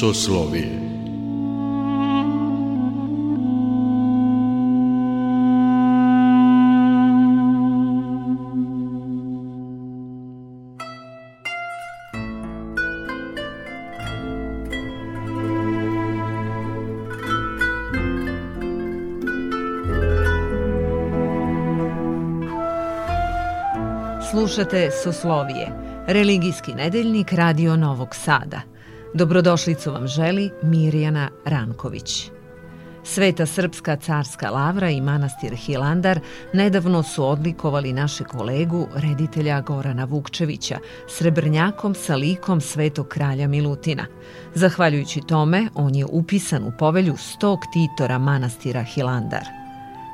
Soslovije Slušate Soslovije, religijski nedeljnik Radio Novog Sada. Dobrodošlicu vam želi Mirjana Ranković. Sveta Srpska carska lavra i manastir Hilandar nedavno su odlikovali naše kolegu, reditelja Gorana Vukčevića, srebrnjakom sa likom svetog kralja Milutina. Zahvaljujući tome, on je upisan u povelju stog titora manastira Hilandar.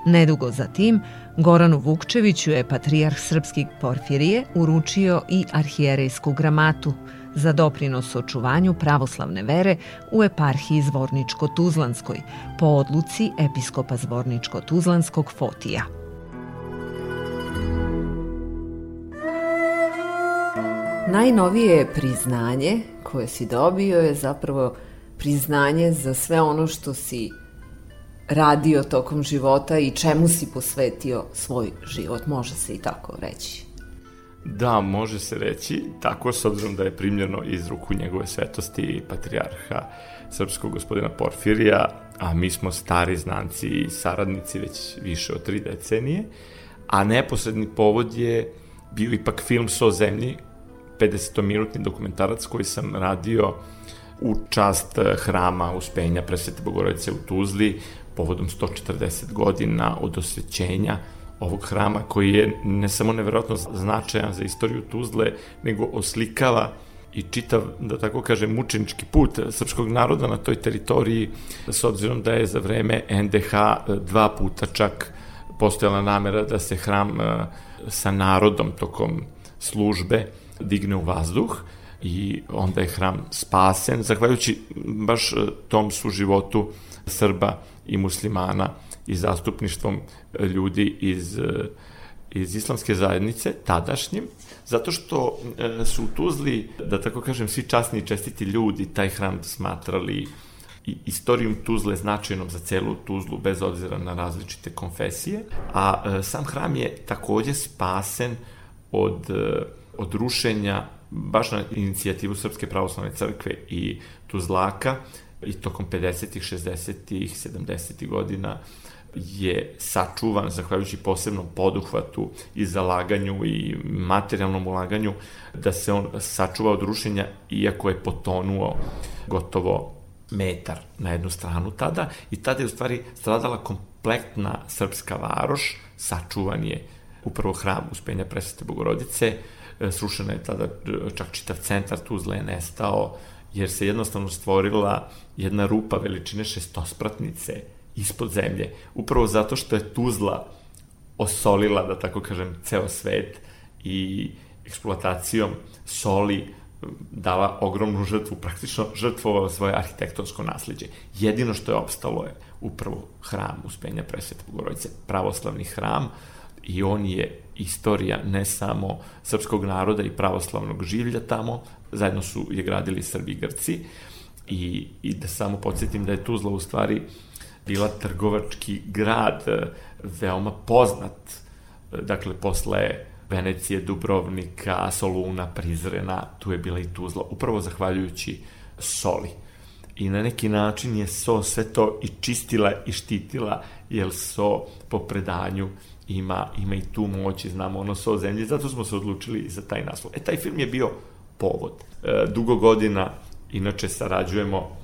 Nedugo za tim, Goranu Vukčeviću je patrijarh srpskih Porfirije uručio i arhijerejsku gramatu za doprinos očuvanju pravoslavne vere u eparhiji Zvorničko-Tuzlanskoj po odluci episkopa Zvorničko-Tuzlanskog Fotija. Najnovije priznanje koje si dobio je zapravo priznanje za sve ono što si radio tokom života i čemu si posvetio svoj život, može se i tako reći. Da, može se reći, tako s obzirom da je primljeno iz ruku njegove svetosti patrijarha srpskog gospodina Porfirija, a mi smo stari znanci i saradnici već više od tri decenije, a neposredni povod je bio ipak film So zemlji, 50-minutni dokumentarac koji sam radio u čast hrama Uspenja Presvete Bogorodice u Tuzli, povodom 140 godina od osvećenja ovog hrama koji je ne samo neverovatno značajan za istoriju Tuzle, nego oslikava i čitav, da tako kažem, mučenički put srpskog naroda na toj teritoriji, s obzirom da je za vreme NDH dva puta čak postojala namera da se hram e, sa narodom tokom službe digne u vazduh i onda je hram spasen, zahvaljujući baš e, tom suživotu Srba i muslimana i zastupništvom ljudi iz, iz islamske zajednice, tadašnjim, zato što e, su u Tuzli, da tako kažem, svi časni i čestiti ljudi taj hram smatrali i istorijom Tuzle značajnom za celu Tuzlu, bez obzira na različite konfesije, a e, sam hram je takođe spasen od, e, od rušenja baš na inicijativu Srpske pravoslavne crkve i Tuzlaka, i tokom 50-ih, 60-ih, 70-ih godina je sačuvan zahvaljujući posebnom poduhvatu i zalaganju i materijalnom ulaganju da se on sačuva od rušenja iako je potonuo gotovo metar na jednu stranu. Tada i tada je u stvari stradala kompletna srpska varoš, sačuvan je upravo hram Uspenja Presvete Bogorodice, srušena je tada čak čitav centar Tuzle je nestao, jer se jednostavno stvorila jedna rupa veličine šestospratnice ispod zemlje, upravo zato što je Tuzla osolila, da tako kažem, ceo svet i eksploatacijom soli dala ogromnu žrtvu, praktično žrtvovala svoje arhitektonsko nasledđe. Jedino što je opstalo je upravo hram Uspenja Presvete Bogorodice, pravoslavni hram, i on je istorija ne samo srpskog naroda i pravoslavnog življa tamo, zajedno su je gradili Srbi i Grci i, i da samo podsjetim da je Tuzla u stvari bila trgovački grad e, veoma poznat, e, dakle posle Venecije, Dubrovnika, Soluna, Prizrena, tu je bila i Tuzla, upravo zahvaljujući soli. I na neki način je so sve to i čistila i štitila, jer so po predanju ima, ima i tu moć i znamo ono so zemlje, zato smo se odlučili za taj naslov. E, taj film je bio povod. E, dugo godina, inače, sarađujemo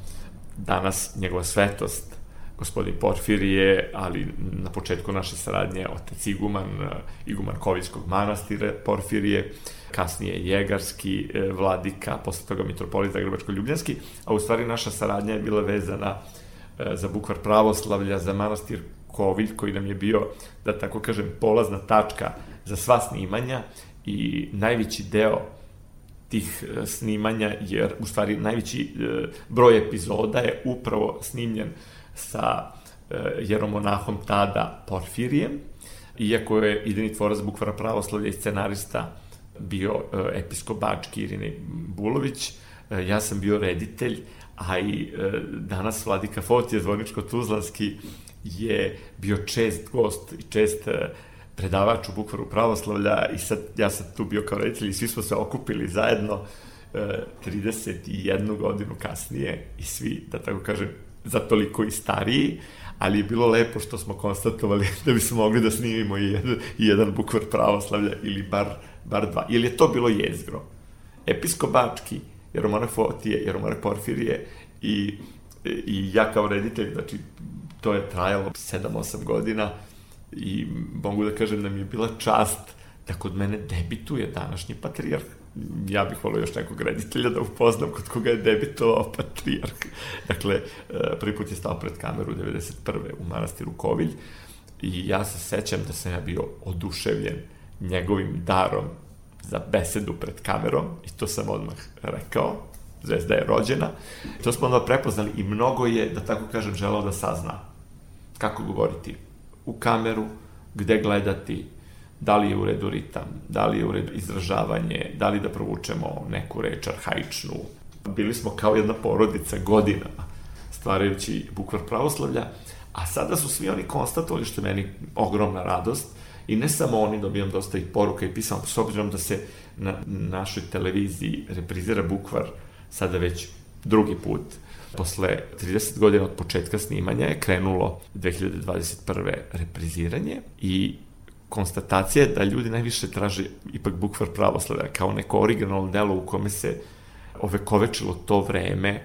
danas njegova svetost, gospodin Porfirije, ali na početku naše saradnje otac Iguman, e, Iguman Kovijskog manastira Porfirije, kasnije Jegarski e, vladika, posle toga mitropolit Zagrebačko-Ljubljanski, a u stvari naša saradnja je bila vezana za bukvar pravoslavlja, za manastir Kovilj, koji nam je bio, da tako kažem, polazna tačka za sva snimanja i najveći deo tih e, snimanja, jer u stvari najveći e, broj epizoda je upravo snimljen sa e, jeromonahom tada Porfirijem, iako je idejni tvorac bukvara pravoslavlja i scenarista bio episkop Bački Irine Bulović, ja sam bio reditelj, a i danas Vladika Fotije Zvoničko-Tuzlanski je bio čest gost i čest predavač u bukvaru pravoslavlja i sad ja sam tu bio kao reditelj i svi smo se okupili zajedno e, 31 godinu kasnije i svi, da tako kažem, za toliko i stariji, ali je bilo lepo što smo konstatovali da bismo mogli da snimimo i jedan, i jedan bukvar pravoslavlja ili bar, bar dva. Ili je to bilo jezgro? Episkopački, Jeromonah Fotije, Jeromonah Porfirije i, i ja kao reditelj, znači to je trajalo 7-8 godina i mogu da kažem da mi je bila čast da kod mene debituje današnji patrijarh. Ja bih volio još nekog reditelja da upoznam kod koga je debitovao patrijarh. Dakle, e, prvi put je stao pred kameru 91. u manastiru Kovilj i ja se sećam da sam ja bio oduševljen njegovim darom za besedu pred kamerom i to sam odmah rekao, zvezda je rođena. To smo onda prepoznali i mnogo je, da tako kažem, želao da sazna kako govoriti u kameru, gde gledati, da li je u redu ritam, da li je u redu izražavanje, da li da provučemo neku reč arhaičnu. Bili smo kao jedna porodica godinama, stvarajući bukvar pravoslavlja, a sada su svi oni konstatovali, što je meni ogromna radost, I ne samo oni, dobijam dosta i poruka i pisama, s obzirom da se na našoj televiziji reprizira bukvar sada već drugi put. Posle 30 godina od početka snimanja je krenulo 2021. repriziranje i konstatacija je da ljudi najviše traže ipak bukvar pravoslavlja kao neko originalno delo u kome se ovekovečilo to vreme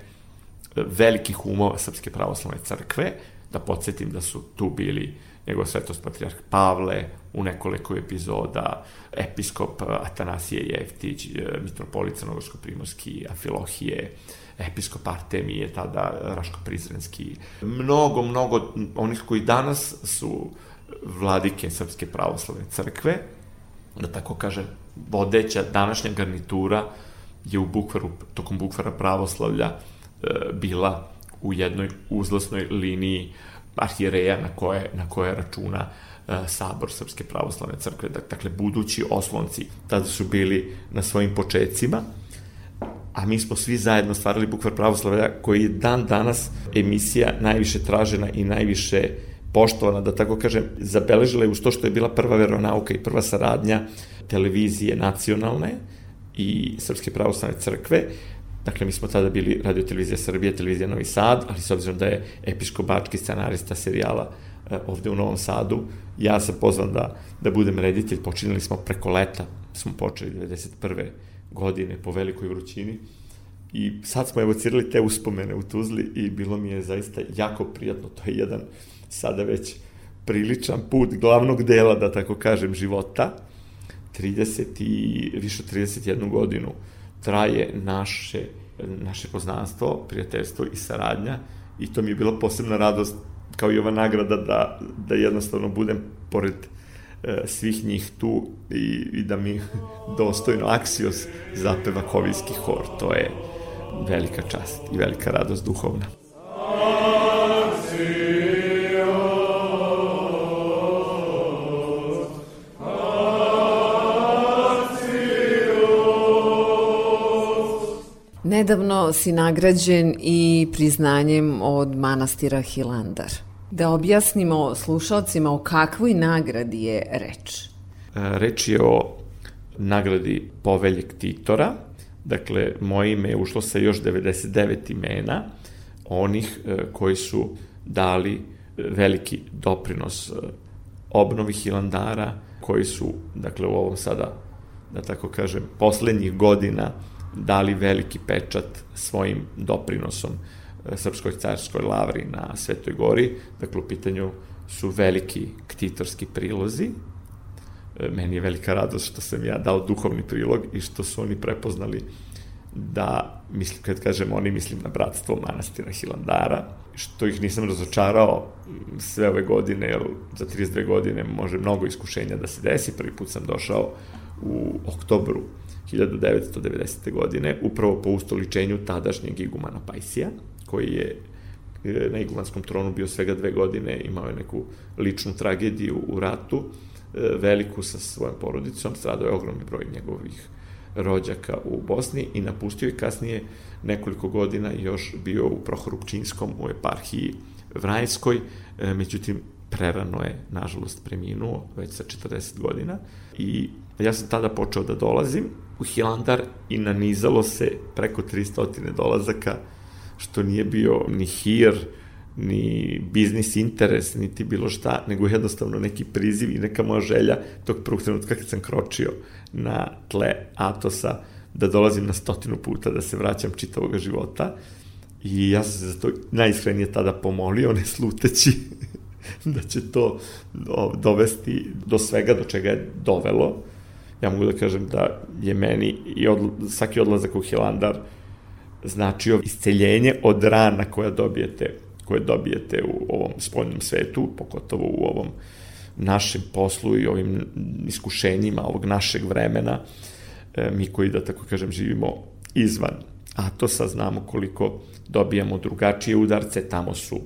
velikih umova Srpske pravoslavne crkve, da podsjetim da su tu bili njegov svetost patrijarh Pavle, u nekoliko epizoda, episkop Atanasije Jeftić, mitropolit Crnogorsko-Primorski, Afilohije, episkop Artemije, tada Raško-Prizrenski. Mnogo, mnogo onih koji danas su vladike Srpske pravoslavne crkve, da tako kažem, vodeća današnja garnitura je u bukvaru, tokom bukvara pravoslavlja e, bila u jednoj uzlasnoj liniji arhijereja na koje, na koje računa e, sabor Srpske pravoslavne crkve, dakle budući oslonci tada su bili na svojim početcima, a mi smo svi zajedno stvarali bukvar pravoslavlja koji je dan danas emisija najviše tražena i najviše poštovana, da tako kažem, zabeležila je uz to što je bila prva veronauka i prva saradnja televizije nacionalne i Srpske pravoslavne crkve, Dakle, mi smo tada bili Radio Televizija Srbije, Televizija Novi Sad, ali s obzirom da je Epiško Bački scenarista serijala e, ovde u Novom Sadu, ja sam pozvan da, da budem reditelj. Počinili smo preko leta, smo počeli 91. godine po velikoj vrućini. I sad smo evocirali te uspomene u Tuzli i bilo mi je zaista jako prijatno. To je jedan sada već priličan put glavnog dela, da tako kažem, života. 30 i više od 31 godinu traje naše, naše poznanstvo, prijateljstvo i saradnja i to mi je bila posebna radost kao i ova nagrada da, da jednostavno budem pored svih njih tu i, i da mi dostojno Aksios zapeva kovijski hor. To je velika čast i velika radost duhovna. Nedavno si nagrađen i priznanjem od manastira Hilandar. Da objasnimo slušalcima o kakvoj nagradi je reč. E, reč je o nagradi poveljeg Titora. Dakle, moje ime je ušlo sa još 99 imena onih e, koji su dali veliki doprinos e, obnovi Hilandara, koji su, dakle, u ovom sada, da tako kažem, poslednjih godina dali veliki pečat svojim doprinosom e, Srpskoj carskoj lavri na Svetoj gori. Dakle, u pitanju su veliki ktitorski prilozi. E, meni je velika radost što sam ja dao duhovni prilog i što su oni prepoznali da, mislim, kad kažem oni, mislim na bratstvo manastira Hilandara, što ih nisam razočarao sve ove godine, jer za 32 godine može mnogo iskušenja da se desi. Prvi put sam došao u oktobru 1990. godine, upravo po ustoličenju tadašnjeg igumana Pajsija, koji je e, na igumanskom tronu bio svega dve godine, imao je neku ličnu tragediju u ratu, e, veliku sa svojom porodicom, stradao je ogromni broj njegovih rođaka u Bosni i napustio i kasnije nekoliko godina još bio u Prohorupčinskom u eparhiji Vrajskoj, e, međutim prerano je, nažalost, preminuo već sa 40 godina i ja sam tada počeo da dolazim u Hilandar i nanizalo se preko 300 dolazaka, što nije bio ni hir, ni biznis interes, niti bilo šta, nego jednostavno neki priziv i neka moja želja tog prvog trenutka kad sam kročio na tle Atosa, da dolazim na stotinu puta, da se vraćam čitavog života. I ja sam se za to najiskrenije tada pomolio, ne sluteći da će to dovesti do svega do čega je dovelo. Ja mogu da kažem da je meni i od, svaki odlazak u Hilandar značio isceljenje od rana koja dobijete koje dobijete u ovom spoljnom svetu, pogotovo u ovom našem poslu i ovim iskušenjima ovog našeg vremena, e, mi koji, da tako kažem, živimo izvan a to sad znamo koliko dobijamo drugačije udarce, tamo su,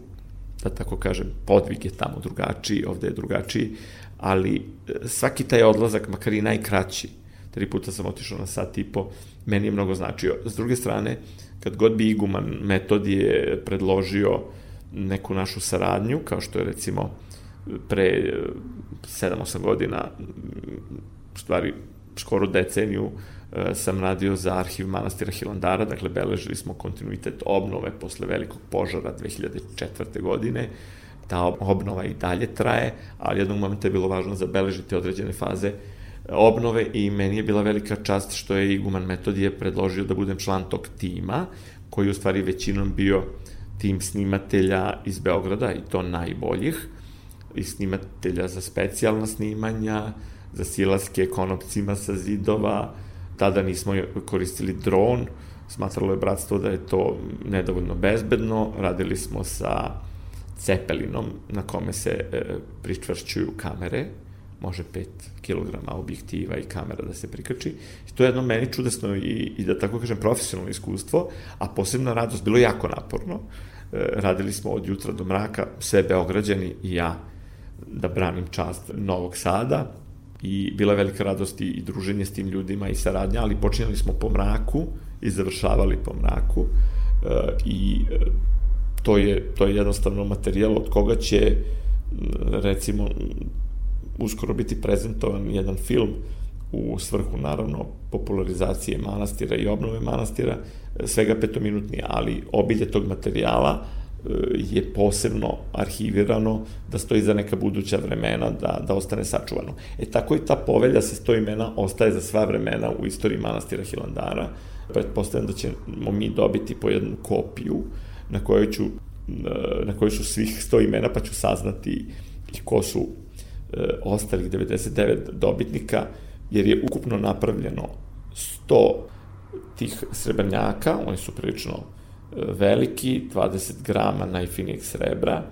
da tako kažem, podvig je tamo drugačiji, ovde je drugačiji, ali e, svaki taj odlazak, makar i najkraći, tri puta sam otišao na sat i po, meni je mnogo značio. S druge strane, kad god bi iguman metodije predložio neku našu saradnju, kao što je recimo pre 7-8 godina, stvari skoro deceniju, e, sam radio za arhiv manastira Hilandara, dakle beležili smo kontinuitet obnove posle velikog požara 2004. godine, ta obnova i dalje traje, ali jednog momenta je bilo važno zabeležiti određene faze obnove i meni je bila velika čast što je Iguman Metodije predložio da budem član tog tima, koji u stvari većinom bio tim snimatelja iz Beograda i to najboljih, i snimatelja za specijalna snimanja, za silaske konopcima sa zidova, tada nismo koristili dron, smatralo je bratstvo da je to nedovoljno bezbedno, radili smo sa cepelinom na kome se e, pričvršćuju kamere, može 5 kg objektiva i kamera da se prikači. I to je jedno meni čudesno i, i da tako kažem profesionalno iskustvo, a posebno radost, bilo jako naporno. E, radili smo od jutra do mraka, sve Beograđani i ja da branim čast Novog Sada i bila je velika radost i druženje s tim ljudima i saradnja, ali počinjali smo po mraku i završavali po mraku e, i e, to je, to je jednostavno materijal od koga će recimo uskoro biti prezentovan jedan film u svrhu naravno popularizacije manastira i obnove manastira, svega petominutni, ali obilje tog materijala e, je posebno arhivirano da stoji za neka buduća vremena, da, da ostane sačuvano. E tako i ta povelja sa sto imena ostaje za sva vremena u istoriji manastira Hilandara. Pretpostavljam da ćemo mi dobiti po jednu kopiju na kojoj ću na kojoj su svih sto imena, pa ću saznati i ko su e, ostalih 99 dobitnika, jer je ukupno napravljeno 100 tih srebrnjaka, oni su prilično e, veliki, 20 grama najfinijeg srebra,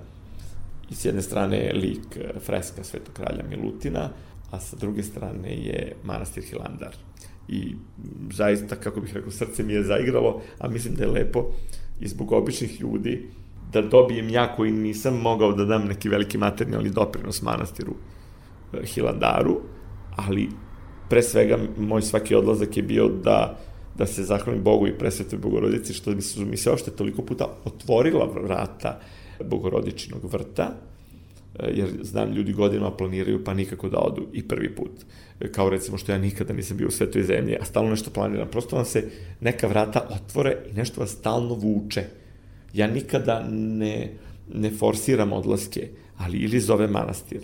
i s jedne strane je lik e, freska Svetog kralja Milutina, a sa druge strane je manastir Hilandar. I zaista, kako bih rekao, srce mi je zaigralo, a mislim da je lepo i zbog običnih ljudi da dobijem ja koji nisam mogao da dam neki veliki materijalni doprinos manastiru e, Hilandaru, ali pre svega moj svaki odlazak je bio da da se zahvalim Bogu i presvetoj Bogorodici što mi se, mi se ošte toliko puta otvorila vrata Bogorodičinog vrta, e, jer znam ljudi godinama planiraju pa nikako da odu i prvi put. E, kao recimo što ja nikada nisam bio u svetoj zemlji, a stalno nešto planiram. Prosto vam se neka vrata otvore i nešto vas stalno vuče. Ja nikada ne, ne forsiram odlaske, ali ili zove manastir,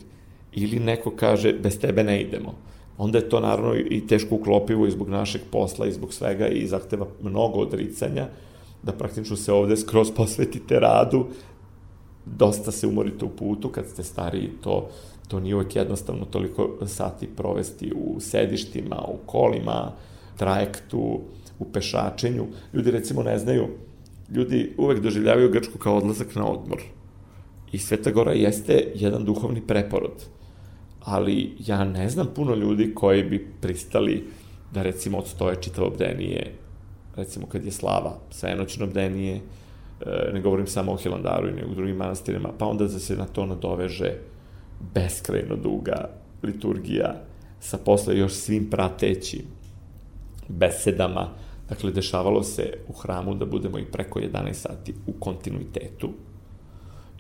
ili neko kaže bez tebe ne idemo onda je to naravno i teško uklopivo i zbog našeg posla i zbog svega i zahteva mnogo odricanja, da praktično se ovde skroz posvetite radu, dosta se umorite u putu, kad ste stariji, to, to nije uvek jednostavno toliko sati provesti u sedištima, u kolima, trajektu, u pešačenju. Ljudi recimo ne znaju, ljudi uvek doživljavaju Grčku kao odlazak na odmor. I Sveta Gora jeste jedan duhovni preporod ali ja ne znam puno ljudi koji bi pristali da recimo odstoje čitavo bdenije, recimo kad je slava, svenoćno bdenije, e, ne govorim samo o Hilandaru i u drugim manastirima, pa onda da se na to nadoveže beskrajno duga liturgija sa posle još svim pratećim besedama. Dakle, dešavalo se u hramu da budemo i preko 11 sati u kontinuitetu.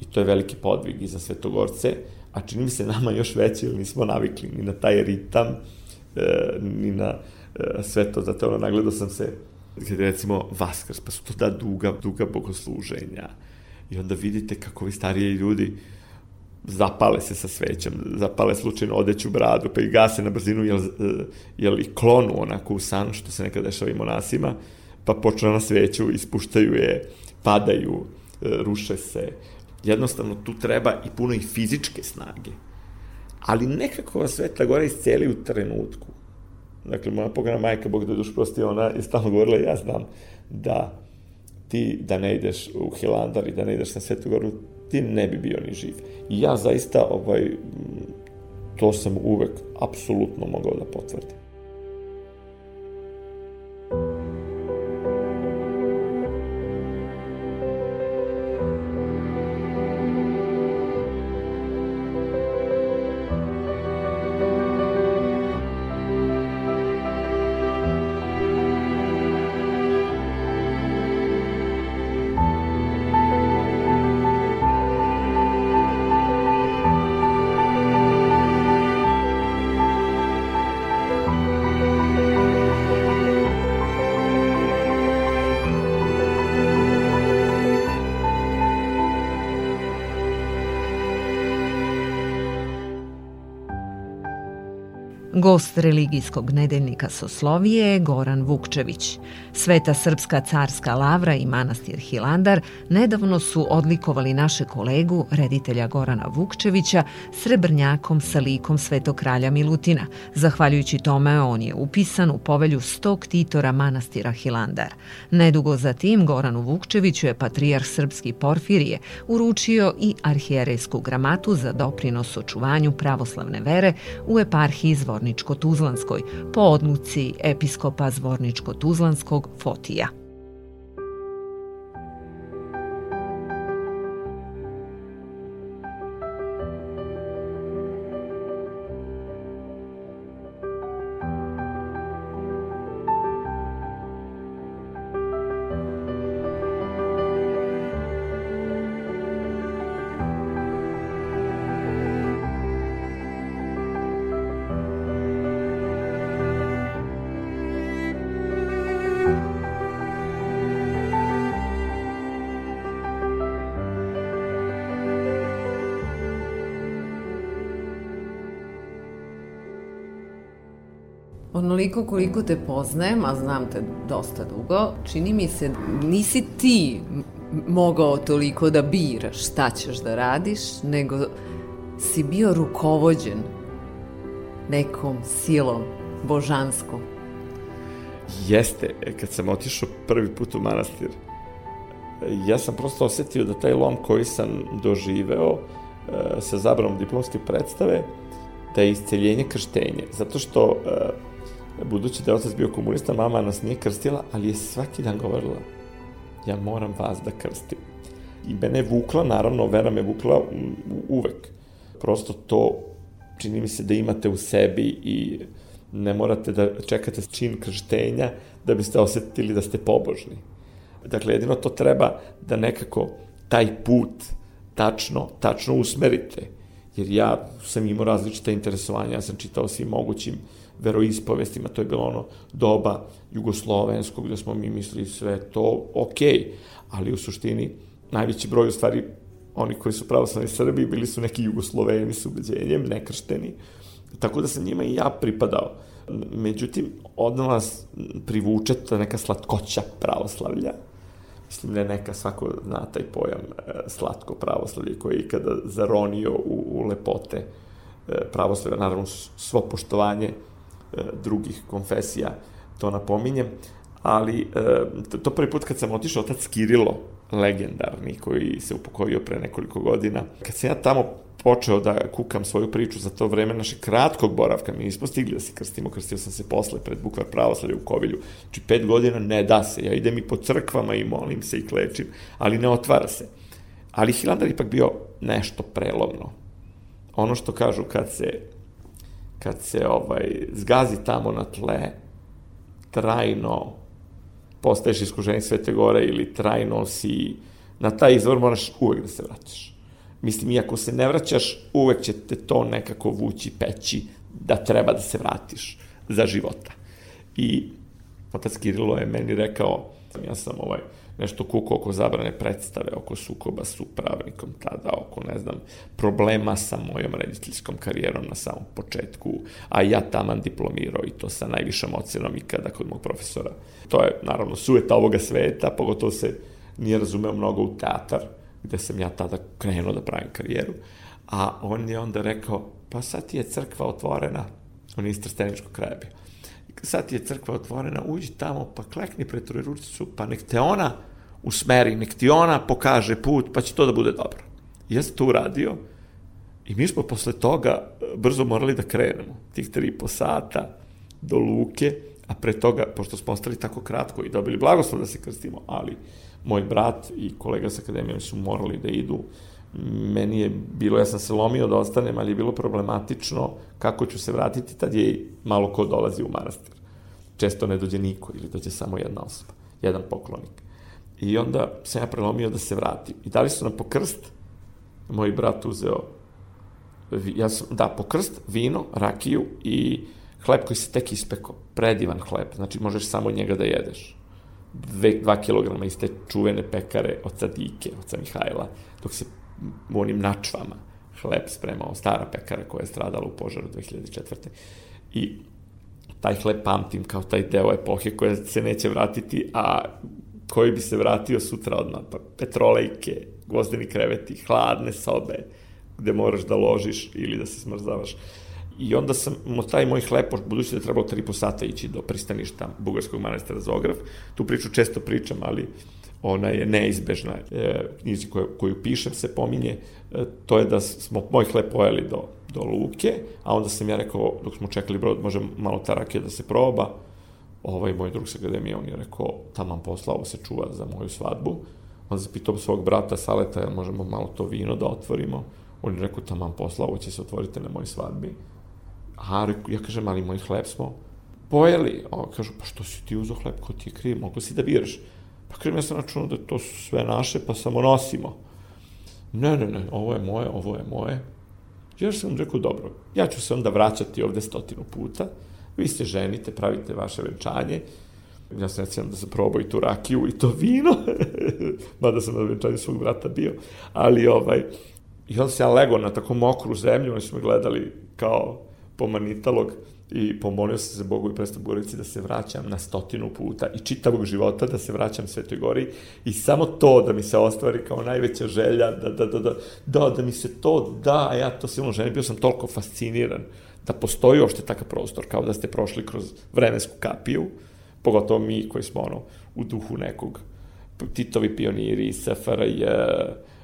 I to je veliki podvig i za svetogorce, a čini mi se nama još veći, jer nismo navikli ni na taj ritam, e, ni na e, sve to. Zato ono, nagledao sam se, kada recimo Vaskrs, pa su to da duga, duga bogosluženja. I onda vidite kako vi stariji ljudi zapale se sa svećom, zapale slučajno odeću bradu, pa i gase na brzinu, jel, jel i klonu onako u san, što se nekada dešava i monasima, pa počne na sveću, ispuštaju je, padaju, e, ruše se. Jednostavno, tu treba i puno i fizičke snage. Ali nekako vas Sveta Gora isceli u trenutku. Dakle, moja pograna majka, Bog da duš prosti, ona je stalno govorila, ja znam da ti da ne ideš u Hilandar i da ne ideš na Svetu Goru, ti ne bi bio ni živ. I ja zaista, ovaj, to sam uvek apsolutno mogao da potvrdim. Gost religijskog nedeljnika Soslovije je Goran Vukčević. Sveta Srpska carska lavra i manastir Hilandar nedavno su odlikovali naše kolegu, reditelja Gorana Vukčevića, srebrnjakom sa likom svetog kralja Milutina. Zahvaljujući tome, on je upisan u povelju stog titora manastira Hilandar. Nedugo za tim, Goranu Vukčeviću je patrijarh srpski Porfirije uručio i arhijerejsku gramatu za doprinos očuvanju pravoslavne vere u eparhiji Zvorničkog Zvorničko-Tuzlanskoj po odluci episkopa Zvorničko-Tuzlanskog Fotija. Onoliko koliko te poznajem, a znam te dosta dugo, čini mi se nisi ti mogao toliko da biraš šta ćeš da radiš, nego si bio rukovođen nekom silom božanskom. Jeste, kad sam otišao prvi put u manastir, ja sam prosto osetio da taj lom koji sam doživeo e, sa zabranom diplomske predstave, da je isceljenje krštenje. Zato što e, budući da je otac bio komunista, mama nas nije krstila, ali je svaki dan govorila, ja moram vas da krstim. I mene je vukla, naravno, vera me vukla uvek. Prosto to čini mi se da imate u sebi i ne morate da čekate čin krštenja da biste osetili da ste pobožni. Dakle, jedino to treba da nekako taj put tačno, tačno usmerite. Jer ja sam imao različite interesovanja, ja sam čitao svim mogućim veroispovestima, to je bilo ono doba jugoslovenskog, gde smo mi mislili sve to ok, ali u suštini najveći broj u stvari oni koji su pravoslavni Srbi bili su neki jugosloveni s ubeđenjem, nekršteni, tako da sam njima i ja pripadao. Međutim, od nas privuče ta neka slatkoća pravoslavlja, mislim da je neka svako zna taj pojam e, slatko pravoslavlje koji je ikada zaronio u, u lepote e, pravoslavlja, naravno svo poštovanje drugih konfesija, to napominjem, ali e, to prvi put kad sam otišao, otac Kirilo, legendarni, koji se upokojio pre nekoliko godina, kad sam ja tamo počeo da kukam svoju priču za to vreme našeg kratkog boravka, mi nismo stigli da se krstimo, krstio sam se posle pred bukvar pravoslavlja u Kovilju. Znači, pet godina ne da se, ja idem i po crkvama i molim se i klečim, ali ne otvara se. Ali Hilandar ipak bio nešto prelomno. Ono što kažu kad se kad se ovaj, zgazi tamo na tle, trajno postaješ iskuženik Svete Gore ili trajno si na taj izvor moraš uvek da se vraćaš. Mislim, iako se ne vraćaš, uvek će te to nekako vući, peći, da treba da se vratiš za života. I otac Kirilo je meni rekao, ja sam ovaj, nešto kuko oko zabrane predstave, oko sukoba s upravnikom tada, oko, ne znam, problema sa mojom rediteljskom karijerom na samom početku, a ja taman diplomirao i to sa najvišom ocenom ikada kod mog profesora. To je, naravno, sueta ovoga sveta, pogotovo se nije razumeo mnogo u teatar, gde sam ja tada krenuo da pravim karijeru, a on je onda rekao, pa sad ti je crkva otvorena, on je iz Trsteničkog kraja bio, sad je crkva otvorena, uđi tamo, pa klekni pred Trojručicu, pa nek te ona usmeri, nek ti ona pokaže put, pa će to da bude dobro. I ja sam to uradio i mi smo posle toga e, brzo morali da krenemo, tih tri i po sata do Luke, a pre toga, pošto smo ostali tako kratko i dobili blagoslov da se krstimo, ali moj brat i kolega sa akademijom su morali da idu, meni je bilo, ja sam se lomio da ostanem, ali je bilo problematično kako ću se vratiti, tad je malo ko dolazi u manastir. Često ne dođe niko ili dođe samo jedna osoba, jedan poklonik. I onda sam ja prelomio da se vratim. I dali su nam po krst, moj brat uzeo, ja sam, da, po krst, vino, rakiju i hleb koji se tek ispekao. Predivan hleb, znači možeš samo njega da jedeš. Dve, dva kilograma iz te čuvene pekare od Sadike, od Mihajla, dok se u onim načvama hleb spremao, stara pekara koja je stradala u požaru 2004. I taj hleb pamtim kao taj deo epohe koja se neće vratiti, a koji bi se vratio sutra odmah, pa petrolejke, gvozdeni kreveti, hladne sobe, gde moraš da ložiš ili da se smrzavaš. I onda sam, taj moj hleb, budući da je trebalo 3,5 sata ići do pristaništa Bugarskog manastira Zograf, tu priču često pričam, ali ona je neizbežna. E, knjizi koju, koju pišem se pominje, e, to je da smo moj hleb pojeli do, do luke, a onda sam ja rekao, dok smo čekali brod, može malo ta rakija da se proba, ovaj moj drug sa akademije, on je rekao, taman posla, ovo se čuva za moju svadbu. Onda se pitao svog brata Saleta, jel možemo malo to vino da otvorimo? On je rekao, taman posla, ovo će se otvoriti na mojoj svadbi. A ja kažem, ali moj hleb smo pojeli. A kažu, pa što si ti uzo hleb, ko ti je kriv, mogu si da biraš. Pa kažem, ja sam računao da to su sve naše, pa samo nosimo. Ne, ne, ne, ovo je moje, ovo je moje. Ja sam rekao, dobro, ja ću se onda vraćati ovde stotinu puta, vi se ženite, pravite vaše venčanje, ja sam recimo da sam probao i tu rakiju i to vino, mada sam na venčanju svog brata bio, ali ovaj, i onda sam ja legao na tako mokru zemlju, oni su me gledali kao pomanitalog i pomolio sam se Bogu i predstav Gorici da se vraćam na stotinu puta i čitavog života da se vraćam Svetoj Gori. I samo to da mi se ostvari kao najveća želja, da, da, da, da, da, da mi se to da, a ja to silno želim, bio sam toliko fasciniran da postoji uopšte takav prostor, kao da ste prošli kroz vremensku kapiju, pogotovo mi koji smo ono, u duhu nekog Titovi pioniri, SFRJ,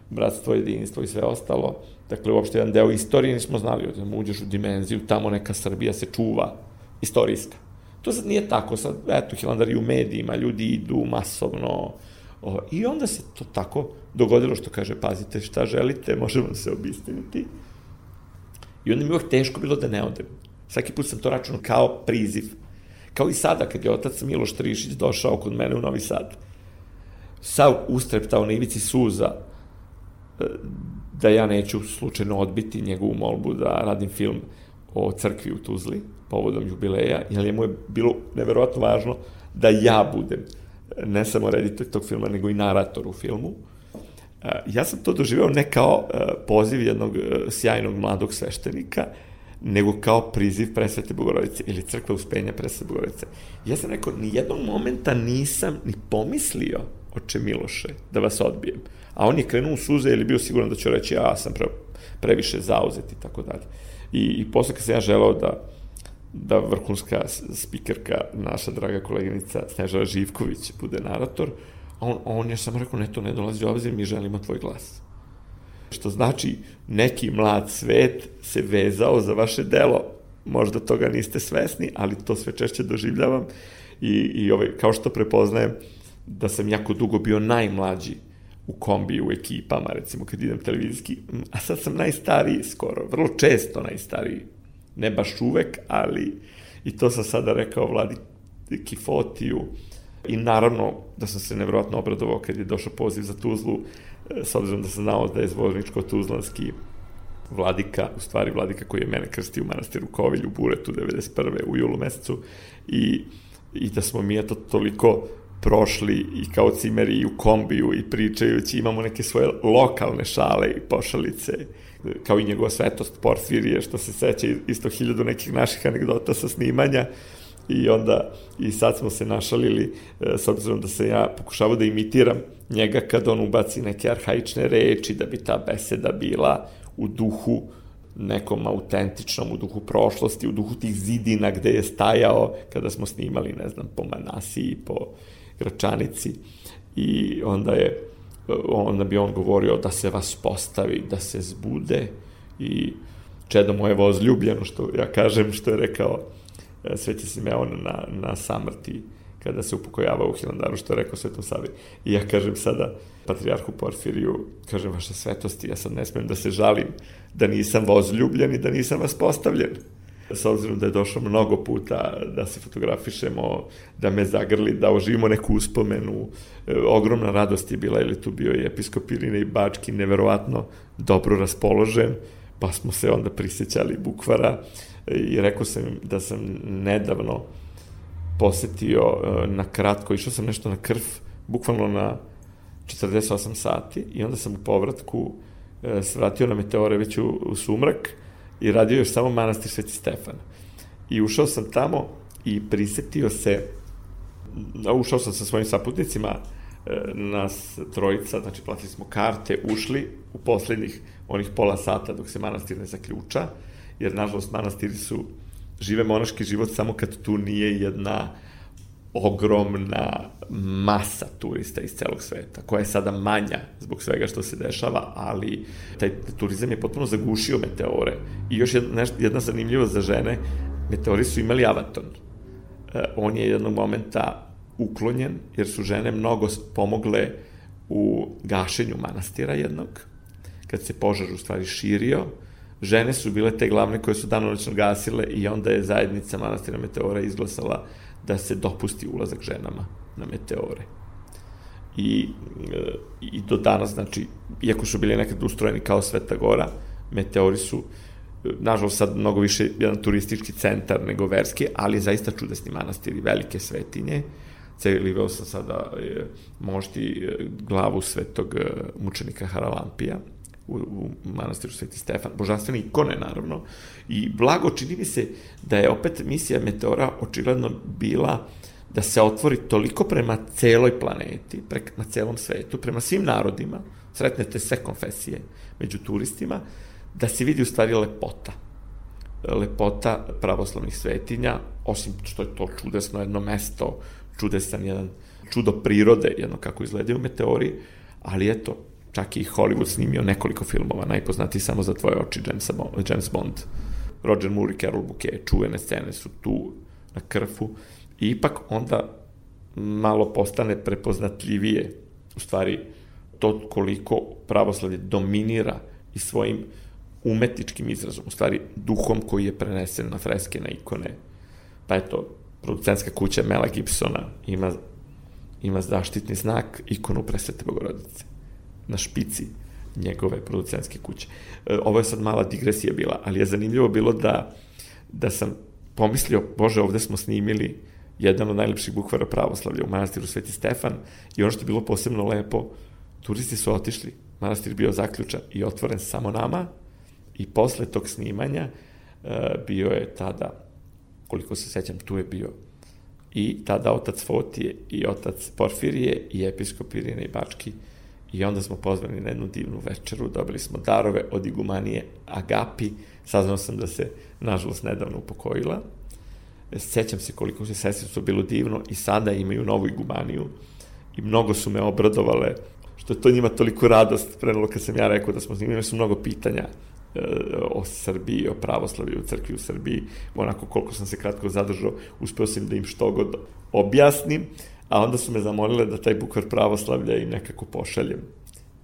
bratstvo, jedinstvo i sve ostalo. Dakle, uopšte jedan deo istorije nismo znali, da uđeš u dimenziju, tamo neka Srbija se čuva, istorijska. To sad nije tako, sad, eto, Hilandar i u medijima, ljudi idu masovno, o, i onda se to tako dogodilo što kaže, pazite šta želite, možemo se obistiniti. I onda mi je uvijek teško bilo da ne odem. Svaki put sam to računao kao priziv. Kao i sada, kad je otac Miloš Trišić došao kod mene u Novi Sad. Sav ustreptao na ivici suza, da ja neću slučajno odbiti njegovu molbu da radim film o crkvi u Tuzli, povodom jubileja, jer je mu je bilo neverovatno važno da ja budem ne samo reditelj tog filma, nego i narator u filmu. Ja sam to doživeo ne kao poziv jednog sjajnog mladog sveštenika, nego kao priziv presvete Bogorodice ili crkve uspenja presvete Bogorodice. Ja sam rekao, ni jednog momenta nisam ni pomislio oče Miloše da vas odbijem. A on je krenuo u suze ili bio siguran da ću reći ja sam pre, previše zauzet i tako dalje. I, i posle kad sam ja želeo da da vrhunska spikerka, naša draga koleginica Snežana Živković bude narator, A on, on je samo rekao, ne, to ne dolazi u obzir, mi želimo tvoj glas. Što znači, neki mlad svet se vezao za vaše delo. Možda toga niste svesni, ali to sve češće doživljavam. I, i ovaj, kao što prepoznajem da sam jako dugo bio najmlađi u kombi, u ekipama, recimo kad idem televizijski, a sad sam najstariji skoro, vrlo često najstariji. Ne baš uvek, ali i to sam sada rekao vladi, Kifotiju i naravno da sam se nevjerojatno obradovao kad je došao poziv za Tuzlu, e, s obzirom da sam znao da je zvorničko-tuzlanski vladika, u stvari vladika koji je mene krstio u manastiru Kovilj u Buretu 91. u julu mesecu i, i da smo mi eto toliko prošli i kao cimeri i u kombiju i pričajući, imamo neke svoje lokalne šale i pošalice, kao i njegova svetost Porfirije, što se seća isto hiljadu nekih naših anegdota sa snimanja, i onda i sad smo se našalili e, s obzirom da se ja pokušavao da imitiram njega kad on ubaci neke arhaične reči da bi ta beseda bila u duhu nekom autentičnom, u duhu prošlosti, u duhu tih zidina gde je stajao kada smo snimali, ne znam, po Manasiji, po Gračanici i onda je onda bi on govorio da se vas postavi, da se zbude i čedo moje vozljubljeno, što ja kažem, što je rekao e, Sveti Simeon na, na samrti kada se upokojava u Hilandaru, što je rekao Svetom Savi. I ja kažem sada patrijarhu Porfiriju, kažem vaše svetosti, ja sad ne smem da se žalim da nisam vozljubljen i da nisam vas postavljen s obzirom da je došlo mnogo puta da se fotografišemo, da me zagrli, da oživimo neku uspomenu. E, ogromna radost je bila, ili tu bio i episkop Irine i Bački, neverovatno dobro raspoložen, pa smo se onda prisjećali bukvara i rekao sam da sam nedavno posetio e, na kratko, išao sam nešto na krv, bukvalno na 48 sati i onda sam u povratku e, svratio na meteore već u, u sumrak, i radio još samo manastir Sveti Stefan. I ušao sam tamo i prisetio se, ušao sam sa svojim saputnicima, e, nas trojica, znači platili smo karte, ušli u poslednjih onih pola sata dok se manastir ne zaključa, jer nažalost manastiri su, žive monaški život samo kad tu nije jedna ogromna masa turista iz celog sveta, koja je sada manja zbog svega što se dešava, ali taj turizam je potpuno zagušio meteore. I još jedna, jedna zanimljivost za žene, meteori su imali avaton. E, on je jednog momenta uklonjen, jer su žene mnogo pomogle u gašenju manastira jednog, kad se požar u stvari širio, žene su bile te glavne koje su danonoćno gasile i onda je zajednica manastira Meteora izglasala da se dopusti ulazak ženama na meteore. I, e, i do danas, znači, iako su bili nekad ustrojeni kao Sveta Gora, meteori su, e, nažalost, sad mnogo više jedan turistički centar nego verski, ali zaista čudesni manastiri, velike svetinje. Celiveo sam sada e, možti glavu svetog mučenika Haralampija, u, u manastiru Sveti Stefan, božanstvene ikone naravno, i blago čini mi se da je opet misija Meteora očigledno bila da se otvori toliko prema celoj planeti, pre, na celom svetu, prema svim narodima, sretnete sve konfesije među turistima, da se vidi u stvari lepota. Lepota pravoslavnih svetinja, osim što je to čudesno jedno mesto, čudesan jedan čudo prirode, jedno kako izgledaju meteori, ali eto, čak i Hollywood snimio nekoliko filmova, najpoznatiji samo za tvoje oči, James James Bond. Roger Moore i Carol Bouquet, čuvene scene su tu na krfu i ipak onda malo postane prepoznatljivije u stvari to koliko pravoslavlje dominira i svojim umetničkim izrazom, u stvari duhom koji je prenesen na freske, na ikone. Pa eto, producentska kuća Mela Gibsona ima, ima zaštitni znak ikonu presvete Bogorodice na špici njegove producentske kuće. E, ovo je sad mala digresija bila, ali je zanimljivo bilo da, da sam pomislio, bože, ovde smo snimili jedan od najlepših bukvara pravoslavlja u manastiru Sveti Stefan i ono što je bilo posebno lepo, turisti su otišli, manastir bio zaključan i otvoren samo nama i posle tog snimanja uh, bio je tada, koliko se sećam, tu je bio i tada otac Fotije i otac Porfirije i episkop Irine i Bački I onda smo pozvani na jednu divnu večeru, dobili smo darove od igumanije Agapi, saznao sam da se, nažalost, nedavno upokojila. Sećam se koliko se sestricu bilo divno i sada imaju novu igumaniju i mnogo su me obradovale što je to njima toliko radost prenalo kad sam ja rekao da smo s njima, su mnogo pitanja e, o Srbiji, o pravoslavlju u crkvi u Srbiji, onako koliko sam se kratko zadržao, uspeo sam da im što god objasnim, a onda su me zamolile da taj bukvar pravoslavlja im nekako pošaljem,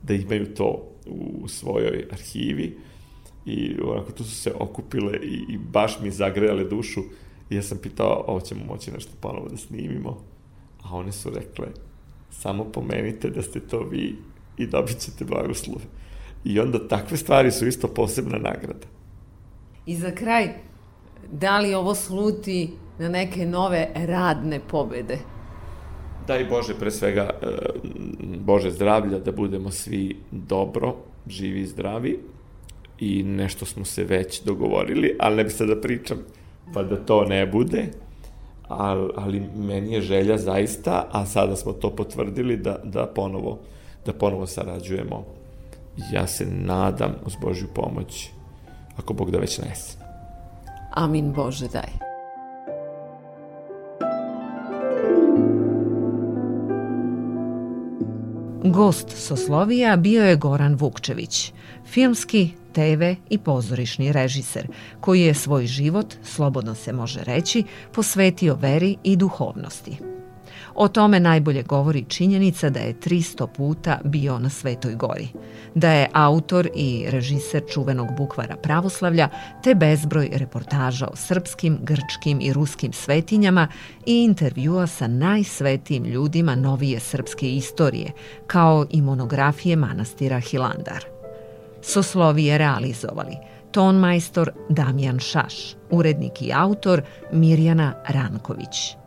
da imaju to u svojoj arhivi i onako tu su se okupile i, i baš mi zagrejale dušu I ja sam pitao, ovo ćemo moći nešto ponovo da snimimo. A one su rekle, samo pomenite da ste to vi i dobit ćete blagoslove. I onda takve stvari su isto posebna nagrada. I za kraj, da li ovo sluti na neke nove radne pobede? Daj Bože, pre svega, e, Bože zdravlja, da budemo svi dobro, živi i zdravi i nešto smo se već dogovorili, ali ne bi sad da pričam pa da to ne bude, ali, ali meni je želja zaista, a sada smo to potvrdili da, da ponovo da ponovo sarađujemo. Ja se nadam uz Božju pomoć, ako Bog da već nese. Amin Bože daj. Gost Soslovija bio je Goran Vukčević, filmski, TV i pozorišni režiser, koji je svoj život, slobodno se može reći, posvetio veri i duhovnosti. O tome najbolje govori činjenica da je 300 puta bio na Svetoj gori, da je autor i režiser čuvenog bukvara pravoslavlja, te bezbroj reportaža o srpskim, grčkim i ruskim svetinjama i intervjua sa najsvetijim ljudima novije srpske istorije, kao i monografije manastira Hilandar. Soslovije realizovali tonmajstor Damjan Šaš, urednik i autor Mirjana Ranković.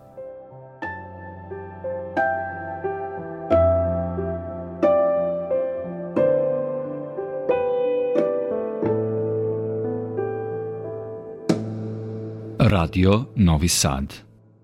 Radio Novi Sad